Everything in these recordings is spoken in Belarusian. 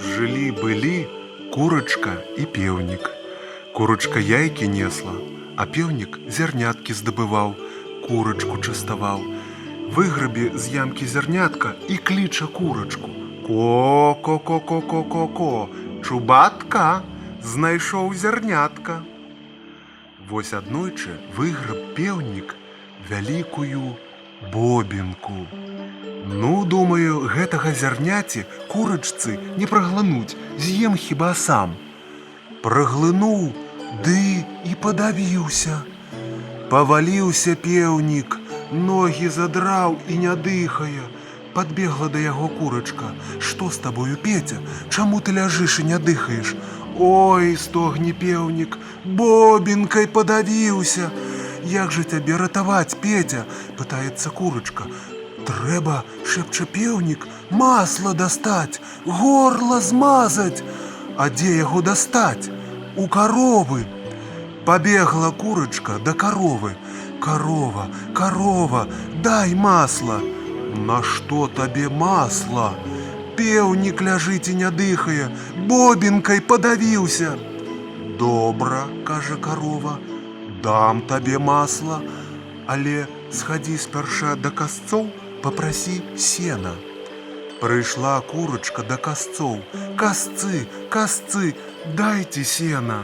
Жылі-былі курачка і пеўнік. Курачка яйкі несла, а пеўнік зярняткі здабываў, курачку частаваў. Выграбе з ямкі зярнятка і кліча курачку. Ко-ко-ко-ко-ко-ко, чубатка, знайшоў зярнятка. Вось аднойчы выграб пеўнік вялікую бобінку. Ну, думаю, гэтага зярняці курачцы не праглынуць, з'ем хіба сам. Праглынуў, ды і падавіўся. Паваліўся пеўнік, ногі задраў і не дыхае. Падбегла да яго курачка. Што з табою, Петя? Чаму ты ляжыш і не дыхаеш? Ой, стогне пеўнік, бобінкай падавіўся. Як жа цябе ратаваць, Петя? пытаецца курачка. Трэба, шэпча пеўнік, масла дастаць, горла змазаць. А дзе яго дастаць? У каровы. Пабегла курачка да каровы. Карова, карова, дай масла. Нашто табе масла? Пеўнік ляжыць і не дыхае, бобінкай падавіўся. Добра, кажа карова, дам табе масла, але схадзі спярша да касцоў, папрасі сена. Прыйшла курачка да касцоў. Касцы, касцы, дайце сена.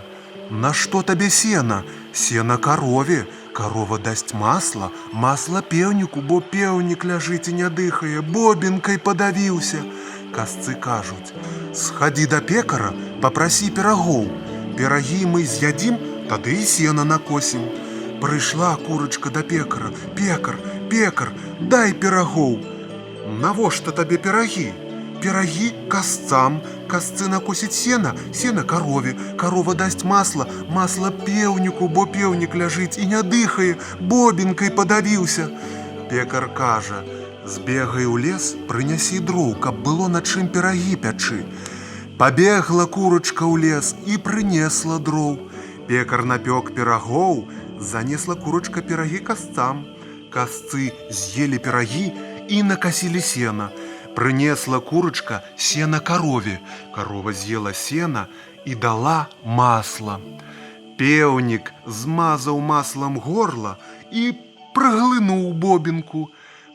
Нашто табе сена? Сена карове. Карова дасць масла, масла пеўніку, бо пеўнік ляжыць і не дыхае, бобінкай падавіўся. Касцы кажуць: « Схадзі да пекара, папрасі перагоў. Перагі мы з'ядзім, тады і сена накосім. Прыйшла курачка да пекара, пекар, пекар, дай перагоў. Навошта табе перагі? Перагі касцам, касцы накосіць сена, сена карове, карова дасць масла, масла пеўніку, бо пеўнік ляжыць і не дыхае, бобінкай падавіўся. Пекар кажа: « Збегай у лес, прынясі дроў, каб было на чым перагі пячы. Пабегла курачка ў лес і прынесла дроў. Пекар напёк перагоў, занесла курачка перагі касцам. Касцы з'елі перагі і накасілі сена. Прынесла курачка сена карове. Карова з'ела сена і дала масла. Пеўнік змазаў маслам горла і праглынуў бобінку.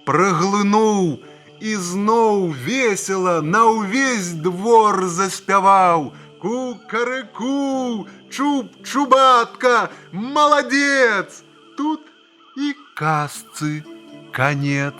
Праглынуў і зноў весела на ўвесь двор заспяваў. Ку-карыку, чуб-чубатка, маладзец! Тут і казцы конец.